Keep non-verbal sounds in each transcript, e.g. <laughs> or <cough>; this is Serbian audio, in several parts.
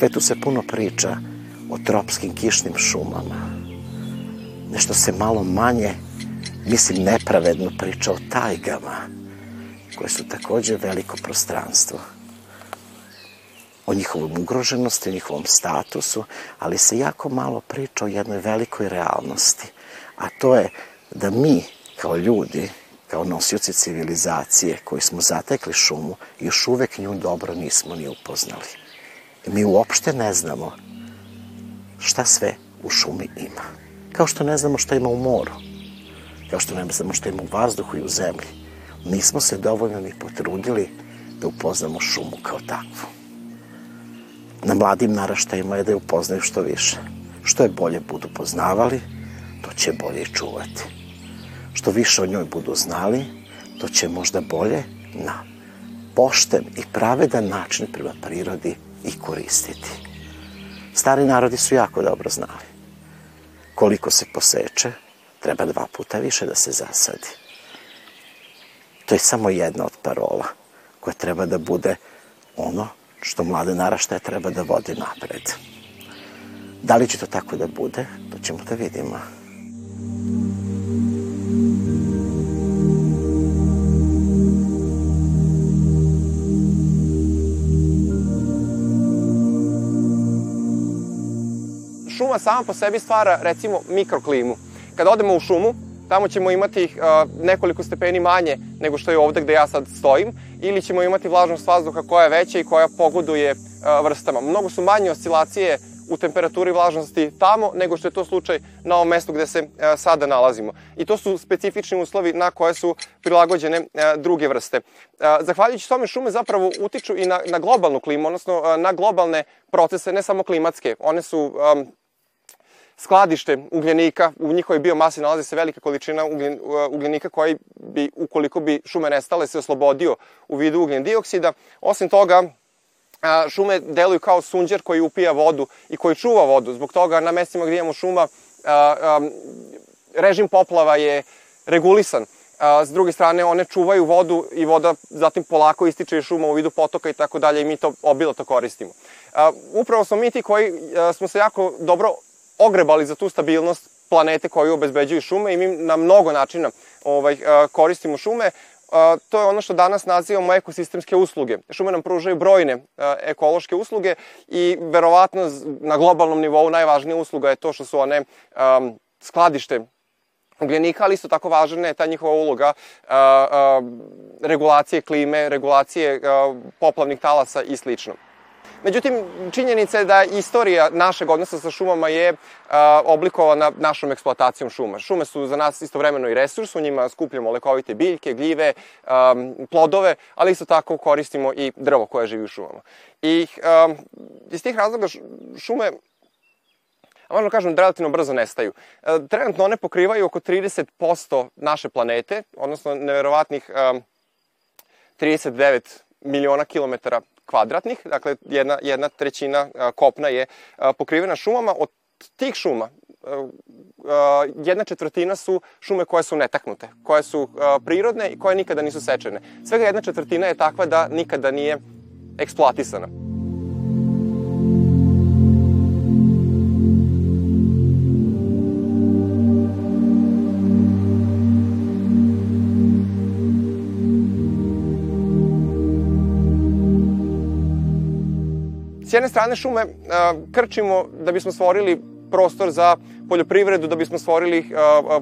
svetu se puno priča o tropskim kišnim šumama. Nešto se malo manje, mislim nepravedno priča o tajgama, koje su takođe veliko prostranstvo. O njihovom ugroženosti, o njihovom statusu, ali se jako malo priča o jednoj velikoj realnosti. A to je da mi, kao ljudi, kao nosioci civilizacije koji smo zatekli šumu, još uvek nju dobro nismo ni upoznali. Mi uopšte ne znamo šta sve u šumi ima. Kao što ne znamo šta ima u moru. Kao što ne znamo šta ima u vazduhu i u zemlji. Nismo se dovoljno ni potrudili da upoznamo šumu kao takvu. Na mladim naraštajima je da je upoznaju što više. Što je bolje budu poznavali, to će bolje čuvati. Što više o njoj budu znali, to će možda bolje na pošten i pravedan način prema prirodi i koristiti. Stari narodi su jako dobro znali. Koliko se poseče, treba dva puta više da se zasadi. To je samo jedna od parola koja treba da bude ono što mlade naraštaje treba da vodi napred. Da li će to tako da bude, to ćemo da vidimo. Sama po sebi stvara, recimo, mikroklimu. Kada odemo u šumu, tamo ćemo imati uh, nekoliko stepeni manje nego što je ovde gde ja sad stojim, ili ćemo imati vlažnost vazduha koja je veća i koja pogoduje uh, vrstama. Mnogo su manje oscilacije u temperaturi vlažnosti tamo nego što je to slučaj na ovom mestu gde se uh, sada nalazimo. I to su specifični uslovi na koje su prilagođene uh, druge vrste. Uh, zahvaljujući tome šume zapravo utiču i na, na globalnu klimu, odnosno uh, na globalne procese, ne samo klimatske. One su um, skladište ugljenika, u njihovoj biomasi nalazi se velika količina ugljen, ugljenika koji bi, ukoliko bi šume nestale, se oslobodio u vidu ugljen dioksida. Osim toga, šume deluju kao sunđer koji upija vodu i koji čuva vodu. Zbog toga na mestima gdje imamo šuma, režim poplava je regulisan. S druge strane, one čuvaju vodu i voda zatim polako ističe iz šuma u vidu potoka i tako dalje i mi to obilato koristimo. Upravo smo mi ti koji smo se jako dobro ogrebali za tu stabilnost planete koju obezbeđuju šume i mi na mnogo načina ovaj, koristimo šume. To je ono što danas nazivamo ekosistemske usluge. Šume nam pružaju brojne ekološke usluge i verovatno na globalnom nivou najvažnija usluga je to što su one skladište ugljenika, ali isto tako važna je ta njihova uloga regulacije klime, regulacije poplavnih talasa i slično. Međutim, činjenica je da istorija našeg odnosa sa šumama je a, oblikovana našom eksploatacijom šuma. Šume su za nas istovremeno i resurs, u njima skupljamo lekovite biljke, gljive, a, plodove, ali isto tako koristimo i drvo koje živi u šumama. I a, iz tih razloga šume a možemo kažem da relativno brzo nestaju. Trenutno one pokrivaju oko 30% naše planete, odnosno neverovatnih 39 miliona kilometara kvadratnih, dakle jedna, jedna trećina kopna je pokrivena šumama. Od tih šuma jedna četvrtina su šume koje su netaknute, koje su prirodne i koje nikada nisu sečene. Svega jedna četvrtina je takva da nikada nije eksploatisana. Jedne strane šume krčimo da bismo stvorili prostor za poljoprivredu, da bismo stvorili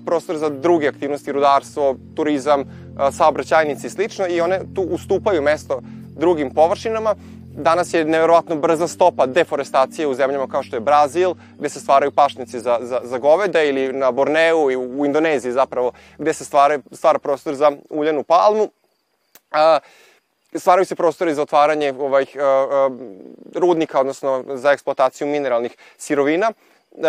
prostor za druge aktivnosti, rudarstvo, turizam, saobraćajnici i slično i one tu ustupaju mesto drugim površinama. Danas je neverovatno brza stopa deforestacije u zemljama kao što je Brazil, gde se stvaraju pašnici za, za, za goveda ili na Borneu i u Indoneziji zapravo, gde se stvara, stvara prostor za uljenu palmu. A, stvaraju se prostori za otvaranje ovaj, rudnika, odnosno za eksploataciju mineralnih sirovina. Uh,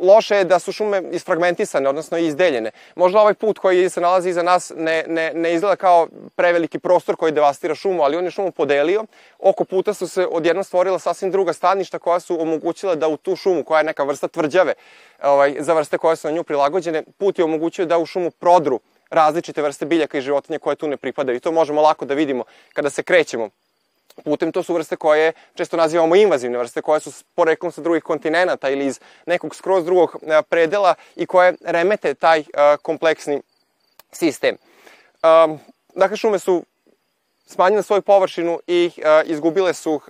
loše je da su šume isfragmentisane, odnosno izdeljene. Možda ovaj put koji se nalazi iza nas ne, ne, ne izgleda kao preveliki prostor koji devastira šumu, ali on je šumu podelio. Oko puta su se odjedno stvorila sasvim druga staništa koja su omogućila da u tu šumu, koja je neka vrsta tvrđave, ovaj, za vrste koje su na nju prilagođene, put je omogućio da u šumu prodru različite vrste biljaka i životinja koje tu ne pripadaju. I to možemo lako da vidimo kada se krećemo putem. To su vrste koje često nazivamo invazivne vrste, koje su poreklom sa drugih kontinenta ili iz nekog skroz drugog predela i koje remete taj kompleksni sistem. Dakle, šume su smanjile svoju površinu i izgubile su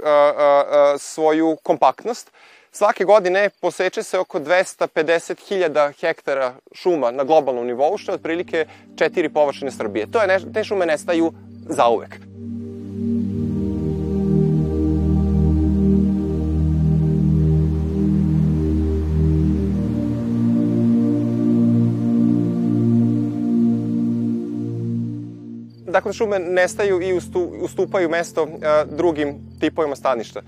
svoju kompaktnost. Svake godine poseče se oko 250.000 hektara šuma na globalnom nivou, što je otprilike četiri površine Srbije. To je ne, te šume nestaju zauvek. dakle, šume nestaju i ustupaju mesto drugim tipovima staništa.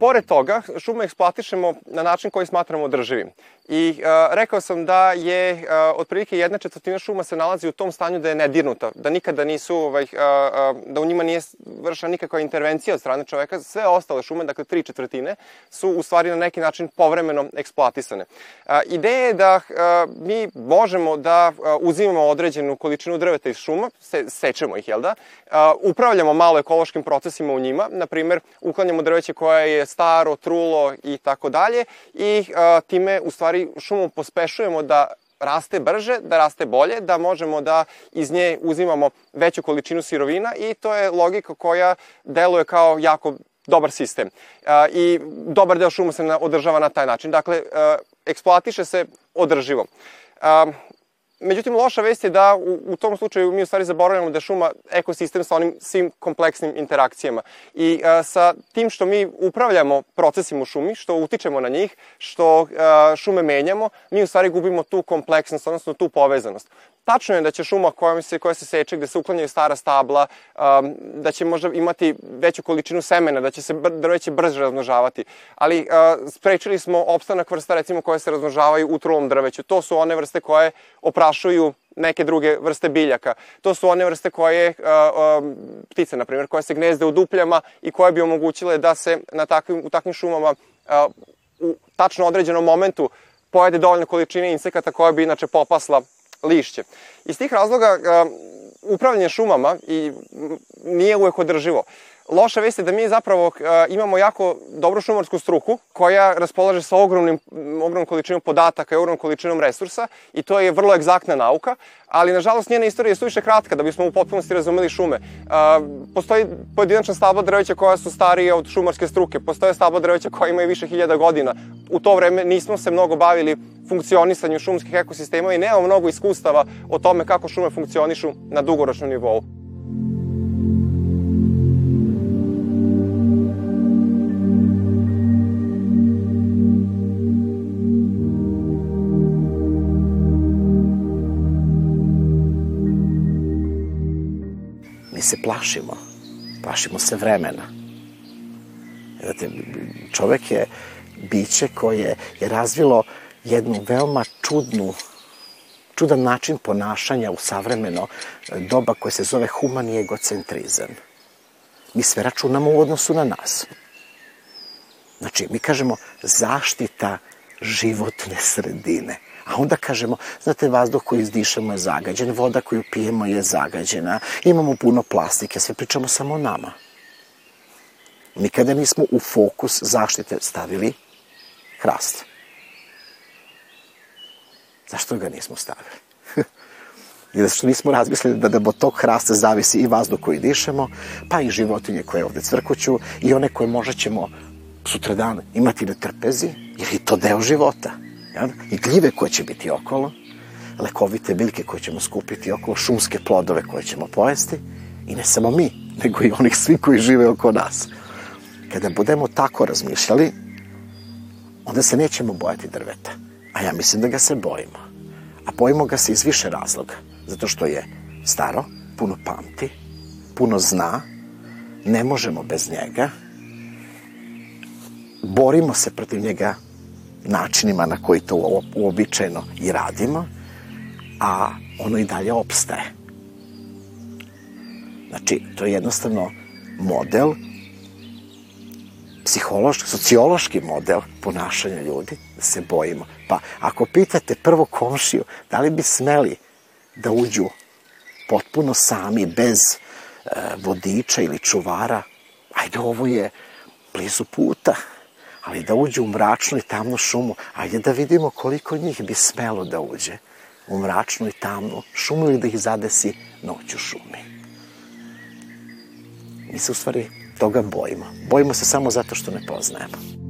Pored toga, šume eksploatišemo na način koji smatramo održivim. I rekao sam da je otprilike jedna četvrtina šuma se nalazi u tom stanju da je nedirnuta, da nikada nisu, ovaj, da u njima nije vršena nikakva intervencija od strane čoveka. Sve ostale šume, dakle tri četvrtine, su u stvari na neki način povremeno eksploatisane. Ideja je da mi možemo da uzimamo određenu količinu drveta iz šuma, se, sečemo ih, jel da? Upravljamo malo ekološkim procesima u njima, na primer, uklanjamo drveće koje je staro, trulo i tako dalje i time u stvari šumu pospešujemo da raste brže, da raste bolje, da možemo da iz nje uzimamo veću količinu sirovina i to je logika koja deluje kao jako dobar sistem. I dobar deo šuma se održava na taj način. Dakle, eksploatiše se održivo. Međutim, loša vest je da u, u tom slučaju mi u stvari zaboravljamo da šuma ekosistem sa onim svim kompleksnim interakcijama. I a, sa tim što mi upravljamo procesima u šumi, što utičemo na njih, što a, šume menjamo, mi u stvari gubimo tu kompleksnost, odnosno tu povezanost. Tačno je da će šuma koja se, koja se seče, gde se uklanjaju stara stabla, um, da će možda imati veću količinu semena, da će se drveće brže razmnožavati, ali uh, sprečili smo opstanak vrsta recimo koje se razmnožavaju u trulom drveću. To su one vrste koje oprašuju neke druge vrste biljaka. To su one vrste koje, ptice na primjer, koje se gnezde u dupljama i koje bi omogućile da se na takvim, u takvim šumama u tačno određenom momentu pojede dovoljne količine insekata koja bi inače popasla lišće. Iz tih razloga upravljanje šumama i nije uvek održivo. Loša vest je da mi zapravo imamo jako dobru šumarsku struku koja raspolaže sa ogromnim, ogromnom količinom podataka i ogromnom količinom resursa i to je vrlo egzaktna nauka, ali nažalost njena istorija je suviše kratka da bismo u potpunosti razumeli šume. Postoji pojedinačna stabla drveća koja su starije od šumarske struke, postoje stabla drveća koja imaju više hiljada godina. U to vreme nismo se mnogo bavili funkcionisanju šumskih ekosistema i nemamo mnogo iskustava o tome kako šume funkcionišu na dugoročnom nivou. Se plašimo. Plašimo se vremena. Znate, čovek je biće koje je razvilo jednu veoma čudnu čudan način ponašanja u savremeno doba koje se zove humani egocentrizam. Mi sve računamo u odnosu na nas. Znači, mi kažemo zaštita životne sredine. A onda kažemo, znate, vazduh koji izdišemo je zagađen, voda koju pijemo je zagađena, imamo puno plastike, sve pričamo samo o nama. Nikada nismo u fokus zaštite stavili hrast. Zašto ga nismo stavili? <laughs> I što nismo razmislili da, da od tog hrasta zavisi i vazduh koji dišemo, pa i životinje koje ovde cvrkuću i one koje možda ćemo sutradan imati na trpezi, jer je to deo života. Ja? I gljive koje će biti okolo, lekovite biljke koje ćemo skupiti okolo, šumske plodove koje ćemo pojesti i ne samo mi, nego i onih svi koji žive oko nas. Kada budemo tako razmišljali, onda se nećemo bojati drveta. A ja mislim da ga se bojimo. A bojimo ga se iz više razloga. Zato što je staro, puno pamti, puno zna, ne možemo bez njega, borimo se protiv njega načinima na koji to uobičajeno i radimo, a ono i dalje opstaje. Znači, to je jednostavno model psihološki, sociološki model ponašanja ljudi, da se bojimo. Pa ako pitate prvo komšiju, da li bi smeli da uđu potpuno sami, bez e, vodiča ili čuvara, Ajde, ovo je blizu puta, ali da uđe u mračnu i tamnu šumu, ajde da vidimo koliko njih bi smelo da uđe u mračnu i tamnu šumu ili da ih zadesi noć u šumi. Mi se u stvari toga bojimo. Bojimo se samo zato što ne poznajemo.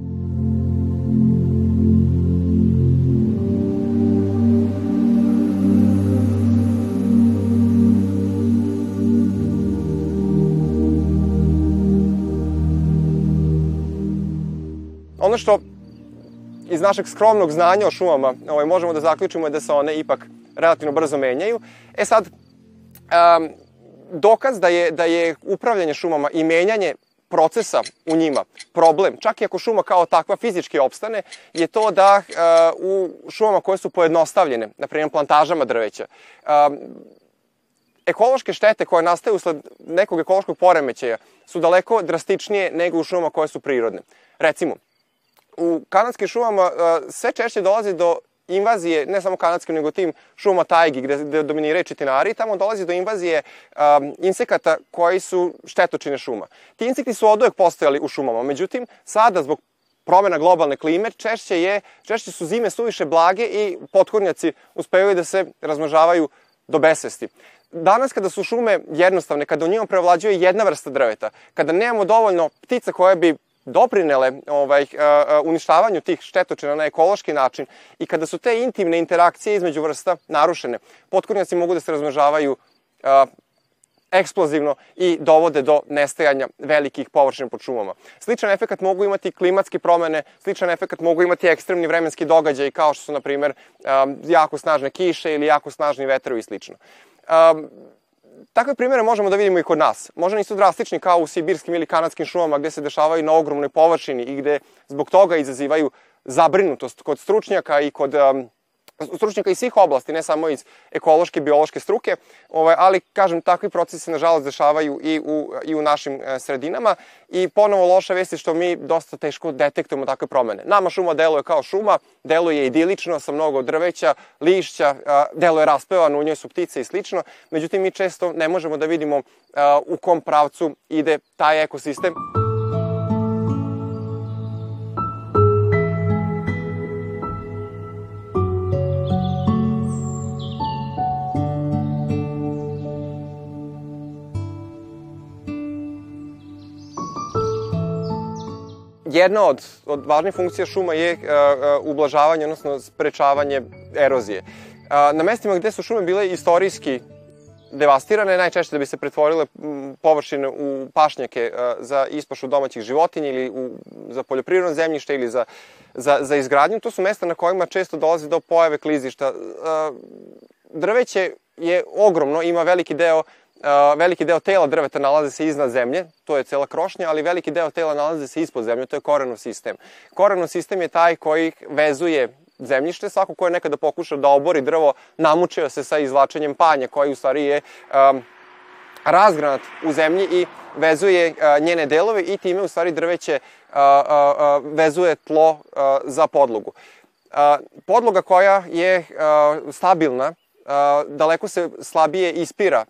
Iz našeg skromnog znanja o šumama ovaj, možemo da zaključimo da se one ipak relativno brzo menjaju. E sad, um, dokaz da je, da je upravljanje šumama i menjanje procesa u njima problem, čak i ako šuma kao takva fizički opstane, je to da uh, u šumama koje su pojednostavljene, na primjer plantažama drveća, um, ekološke štete koje nastaju usled nekog ekološkog poremećaja su daleko drastičnije nego u šumama koje su prirodne. Recimo, u kanadskim šumama uh, sve češće dolazi do invazije, ne samo kanadske, nego tim šuma tajgi gde, gde dominiraju čitinari i tamo dolazi do invazije um, insekata koji su štetočine šuma. Ti insekti su od uvek postojali u šumama, međutim, sada zbog promena globalne klime, češće, je, češće su zime suviše blage i potkornjaci uspevaju da se razmnožavaju do besvesti. Danas kada su šume jednostavne, kada u njima prevlađuje jedna vrsta drveta, kada nemamo dovoljno ptica koje bi doprinele ovaj, uništavanju tih štetočina na ekološki način i kada su te intimne interakcije između vrsta narušene, potkornjaci mogu da se razmnožavaju eksplozivno i dovode do nestajanja velikih površina pod šumama. Sličan efekt mogu imati klimatske promene, sličan efekt mogu imati ekstremni vremenski događaji kao što su, na primer, jako snažne kiše ili jako snažni vetrovi i slično. Takve primere možemo da vidimo i kod nas. Možda nisu drastični kao u sibirskim ili kanadskim šumama gde se dešavaju na ogromnoj površini i gde zbog toga izazivaju zabrinutost kod stručnjaka i kod um, stručnjaka iz svih oblasti, ne samo iz ekološke, biološke struke, ovaj, ali, kažem, takvi procesi nažalost, dešavaju i u, i u našim e, sredinama i ponovo loša vest je što mi dosta teško detektujemo takve promene. Nama šuma deluje kao šuma, deluje idilično sa mnogo drveća, lišća, deluje raspevano, u njoj su ptice i slično, međutim, mi često ne možemo da vidimo u kom pravcu ide taj ekosistem. Jedna od, od važnih funkcija šuma je uh, uh, ublažavanje, odnosno sprečavanje erozije. Uh, na mestima gde su šume bile istorijski devastirane, najčešće da bi se pretvorile površine u pašnjake za ispašu domaćih životinja ili u, za poljoprivredno zemljište ili za, za, za izgradnju. To su mesta na kojima često dolazi do pojave klizišta. Drveće je ogromno, ima veliki deo veliki deo tela drveta nalaze se iznad zemlje, to je cela krošnja, ali veliki deo tela nalaze se ispod zemlje, to je korenov sistem. Korenov sistem je taj koji vezuje zemljište, svako ko je nekada pokušao da obori drvo, namučio se sa izvlačenjem panja, koji u stvari je um, razgranat u zemlji i vezuje uh, njene delove i time u stvari drveće uh, uh, vezuje tlo uh, za podlogu. Uh, podloga koja je uh, stabilna, uh, daleko se slabije ispira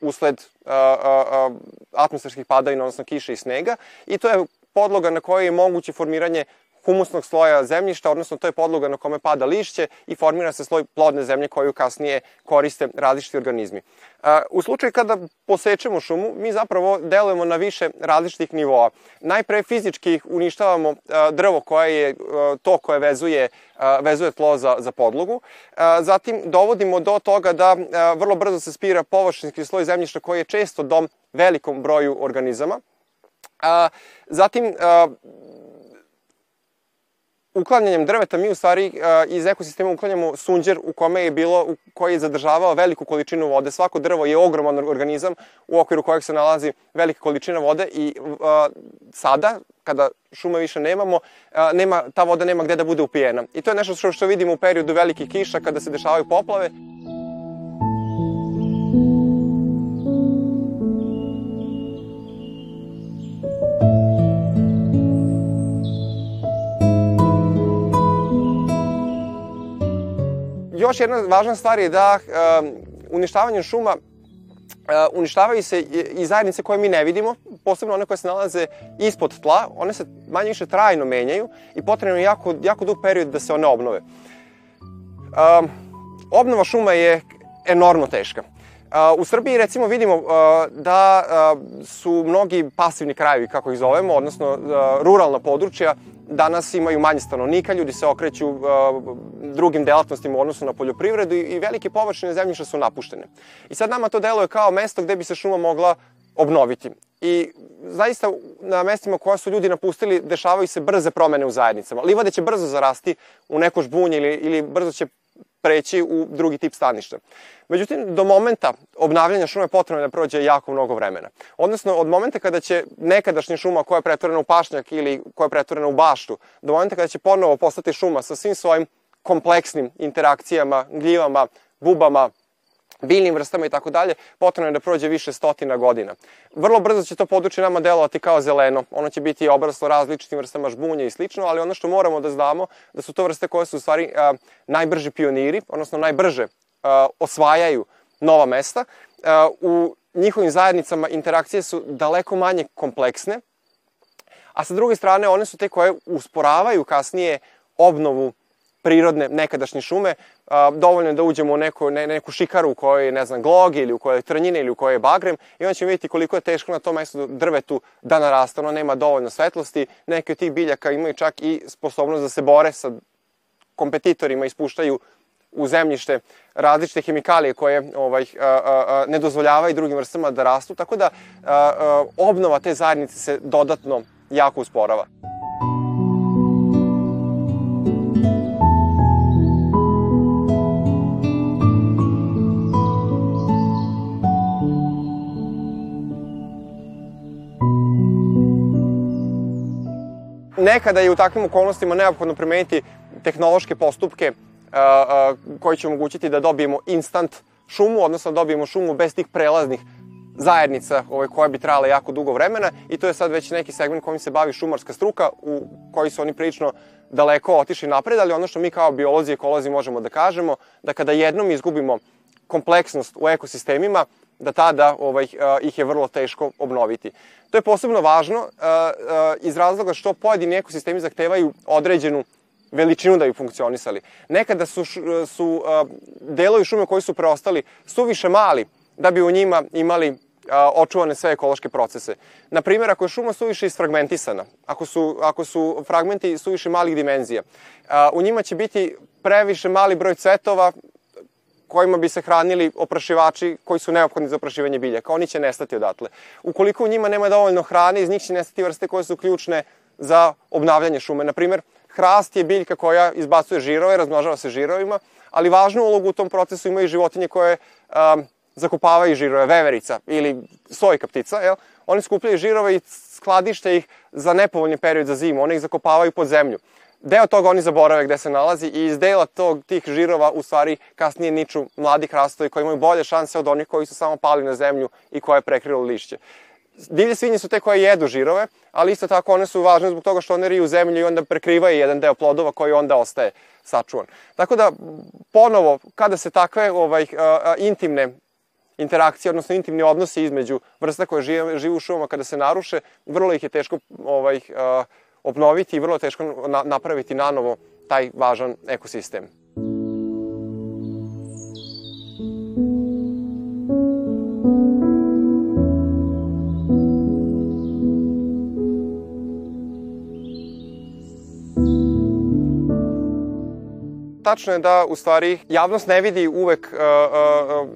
usled a, a, a, atmosferskih padavina, odnosno kiše i snega. I to je podloga na kojoj je moguće formiranje humusnog sloja zemljišta, odnosno to je podloga na kome pada lišće i formira se sloj plodne zemlje koju kasnije koriste različiti organizmi. U slučaju kada posečemo šumu, mi zapravo delujemo na više različitih nivoa. Najpre fizički uništavamo drvo koje je to koje vezuje, vezuje tlo za, za podlogu. Zatim dovodimo do toga da vrlo brzo se spira površinski sloj zemljišta koji je često dom velikom broju organizama. Zatim uklanjanjem drveta mi u stvari iz ekosistema uklanjamo sunđer u kome je bilo, u koji je zadržavao veliku količinu vode. Svako drvo je ogroman organizam u okviru kojeg se nalazi velika količina vode i sada, kada šume više nemamo, nema, ta voda nema gde da bude upijena. I to je nešto što, što vidimo u periodu velikih kiša kada se dešavaju poplave. Još jedna važna stvar je da um, uništavanjem šuma Uh, uništavaju se i zajednice koje mi ne vidimo, posebno one koje se nalaze ispod tla, one se manje više trajno menjaju i potrebno je jako, jako dug period da se one obnove. Um, obnova šuma je enormno teška. U Srbiji recimo vidimo da su mnogi pasivni krajevi, kako ih zovemo, odnosno ruralna područja, danas imaju manje stanovnika, ljudi se okreću drugim delatnostima u odnosu na poljoprivredu i velike površine zemljišta su napuštene. I sad nama to deluje kao mesto gde bi se šuma mogla obnoviti. I zaista na mestima koja su ljudi napustili dešavaju se brze promene u zajednicama. Livade će brzo zarasti u neko žbunje ili, ili brzo će preći u drugi tip staništa. Međutim, do momenta obnavljanja šume potrebno je da prođe jako mnogo vremena. Odnosno, od momenta kada će nekadašnja šuma koja je pretvorena u pašnjak ili koja je pretvorena u baštu, do momenta kada će ponovo postati šuma sa svim svojim kompleksnim interakcijama, gljivama, bubama, biljnim vrstama i tako dalje, potrebno je da prođe više stotina godina. Vrlo brzo će to područje nama delovati kao zeleno. Ono će biti obraslo različitim vrstama žbunja i slično, ali ono što moramo da znamo da su to vrste koje su u stvari a, najbrži pioniri, odnosno najbrže a, osvajaju nova mesta. A, u njihovim zajednicama interakcije su daleko manje kompleksne, a sa druge strane one su te koje usporavaju kasnije obnovu prirodne nekadašnje šume, a, dovoljno je da uđemo u neku, ne, neku šikaru u kojoj je, ne znam, glog ili u kojoj je trnjine ili u kojoj je bagrem i onda ćemo vidjeti koliko je teško na tom mestu drvetu da narasta, ono nema dovoljno svetlosti, neke od tih biljaka imaju čak i sposobnost da se bore sa kompetitorima, ispuštaju u zemljište različite hemikalije koje ovaj, a, a, a, ne dozvoljavaju drugim vrstama da rastu, tako da a, a, obnova te zajednice se dodatno jako usporava. Nekada je u takvim okolnostima neophodno primeniti tehnološke postupke koji će omogućiti da dobijemo instant šumu, odnosno da dobijemo šumu bez tih prelaznih zajednica ovaj, koja bi trajala jako dugo vremena. I to je sad već neki segment kojim se bavi šumarska struka u koji su oni prilično daleko otišli napred, ali ono što mi kao biolozi i ekolozi možemo da kažemo, da kada jednom izgubimo kompleksnost u ekosistemima, da tada ovaj, ih je vrlo teško obnoviti. To je posebno važno iz razloga što pojedini ekosistemi zahtevaju određenu veličinu da bi funkcionisali. Nekada su, su delovi šume koji su preostali suviše mali da bi u njima imali očuvane sve ekološke procese. Na primjer, ako je šuma suviše isfragmentisana, ako su, ako su fragmenti suviše malih dimenzija, u njima će biti previše mali broj cvetova kojima bi se hranili oprašivači koji su neophodni za oprašivanje biljaka. Oni će nestati odatle. Ukoliko u njima nema dovoljno hrane, iz njih će nestati vrste koje su ključne za obnavljanje šume. Na primer, hrast je biljka koja izbacuje žirove, razmnožava se žirovima, ali važnu ulogu u tom procesu imaju životinje koje um, zakopavaju žirove, veverica ili sojka ptica, jel? Oni skupljaju žirove i skladište ih za nepovoljni period za zimu, one ih zakopavaju pod zemlju deo toga oni zaborave gde se nalazi i iz dela tog, tih žirova u stvari kasnije niču mladi hrastovi koji imaju bolje šanse od onih koji su samo pali na zemlju i koje je prekrilo lišće. Divlje svinje su te koje jedu žirove, ali isto tako one su važne zbog toga što one riju zemlju i onda prekrivaju jedan deo plodova koji onda ostaje sačuvan. Tako da, ponovo, kada se takve ovaj, intimne interakcije, odnosno intimni odnosi između vrsta koje žive, žive u šumama kada se naruše, vrlo ih je teško ovaj, a, obnoviti i vrlo teško na, napraviti nanovo taj važan ekosistem. tačno je da u stvari javnost ne vidi uvek uh, uh,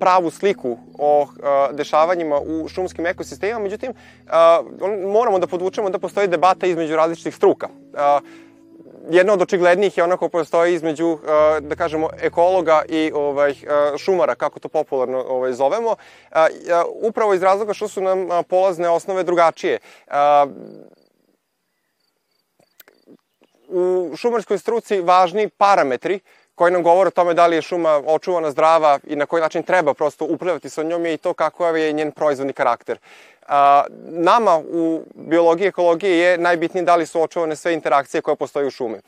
pravu sliku o dešavanjima u šumskim ekosistemima, međutim moramo da podvučemo da postoji debata između različitih struka. Jedna od očiglednijih je ona koja postoji između, da kažemo, ekologa i ovaj, šumara, kako to popularno ovaj, zovemo, upravo iz razloga što su nam polazne osnove drugačije u šumarskoj struci važni parametri koji nam govore o tome da li je šuma očuvana, zdrava i na koji način treba prosto upravljati sa njom je i to kako je njen proizvodni karakter. A, nama u biologiji i ekologiji je najbitnije da li su očuvane sve interakcije koje postoje u šumi.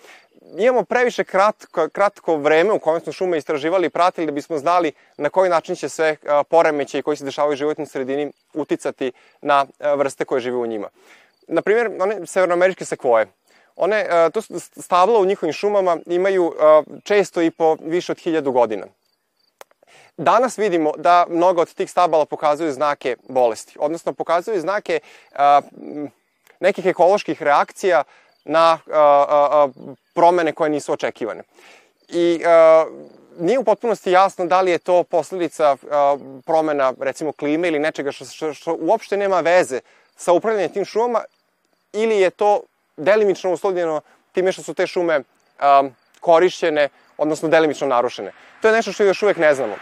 Imamo previše kratko, kratko vreme u kojem smo šume istraživali i pratili da bismo znali na koji način će sve poremeće koji se dešavaju u životnoj sredini uticati na vrste koje žive u njima. Naprimjer, one severnoameričke sekvoje one, e, to stabla u njihovim šumama imaju e, često i po više od hiljadu godina. Danas vidimo da mnogo od tih stabala pokazuju znake bolesti, odnosno pokazuju znake e, nekih ekoloških reakcija na promene koje nisu očekivane. I nije u potpunosti jasno da li je to posledica promena, recimo, klime ili nečega što, što, što uopšte nema veze sa upravljanjem tim šumama ili je to delimično uslovljeno time što su te šume um, korišćene, odnosno delimično narušene. To je nešto što još uvek ne znamo.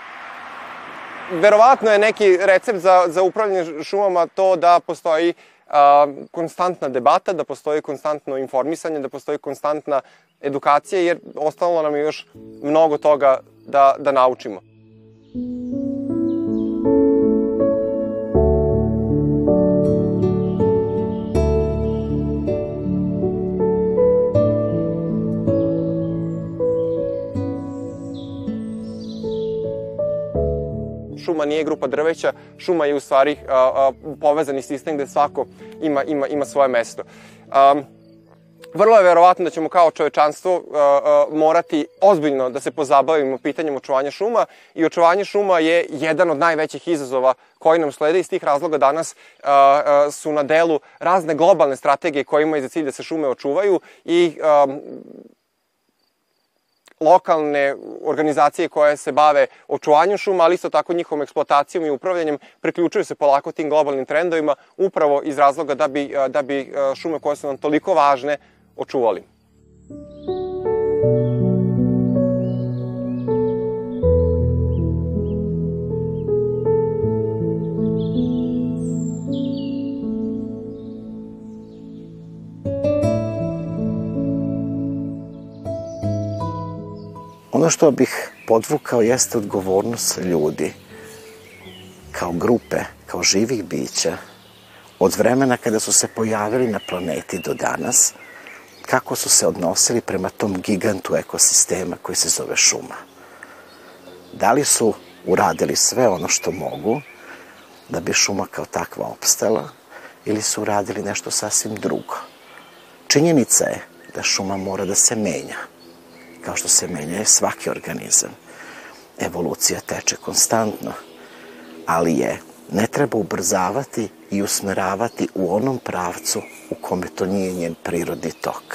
Verovatno je neki recept za, za upravljanje šumama to da postoji a, konstantna debata, da postoji konstantno informisanje, da postoji konstantna edukacija, jer ostalo nam je još mnogo toga da, da naučimo. Šuma nije grupa drveća, šuma je u stvari povezani sistem gde svako ima, ima, ima svoje mesto. Um, vrlo je verovatno da ćemo kao čovečanstvo uh, uh, morati ozbiljno da se pozabavimo pitanjem očuvanja šuma i očuvanje šuma je jedan od najvećih izazova koji nam slede iz tih razloga danas uh, uh, su na delu razne globalne strategije koje imaju za cilj da se šume očuvaju i um, lokalne organizacije koje se bave očuvanjem šuma, ali isto tako njihovom eksploatacijom i upravljanjem priključuju se polako tim globalnim trendovima upravo iz razloga da bi, da bi šume koje su nam toliko važne očuvali. Ono što bih podvukao jeste odgovornost ljudi kao grupe, kao živih bića, od vremena kada su se pojavili na planeti do danas, kako su se odnosili prema tom gigantu ekosistema koji se zove šuma. Da li su uradili sve ono što mogu da bi šuma kao takva opstala ili su uradili nešto sasvim drugo. Činjenica je da šuma mora da se menja kao što se menja svaki organizam. Evolucija teče konstantno, ali je ne treba ubrzavati i usmeravati u onom pravcu u kome to nije njen prirodni tok.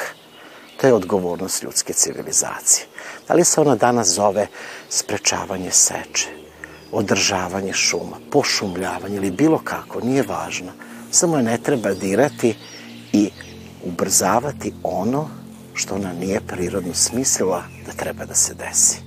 To je odgovornost ljudske civilizacije. Da li se ona danas zove sprečavanje seče, održavanje šuma, pošumljavanje ili bilo kako, nije važno. Samo je ne treba dirati i ubrzavati ono što ona nije prirodno smislila da treba da se desi.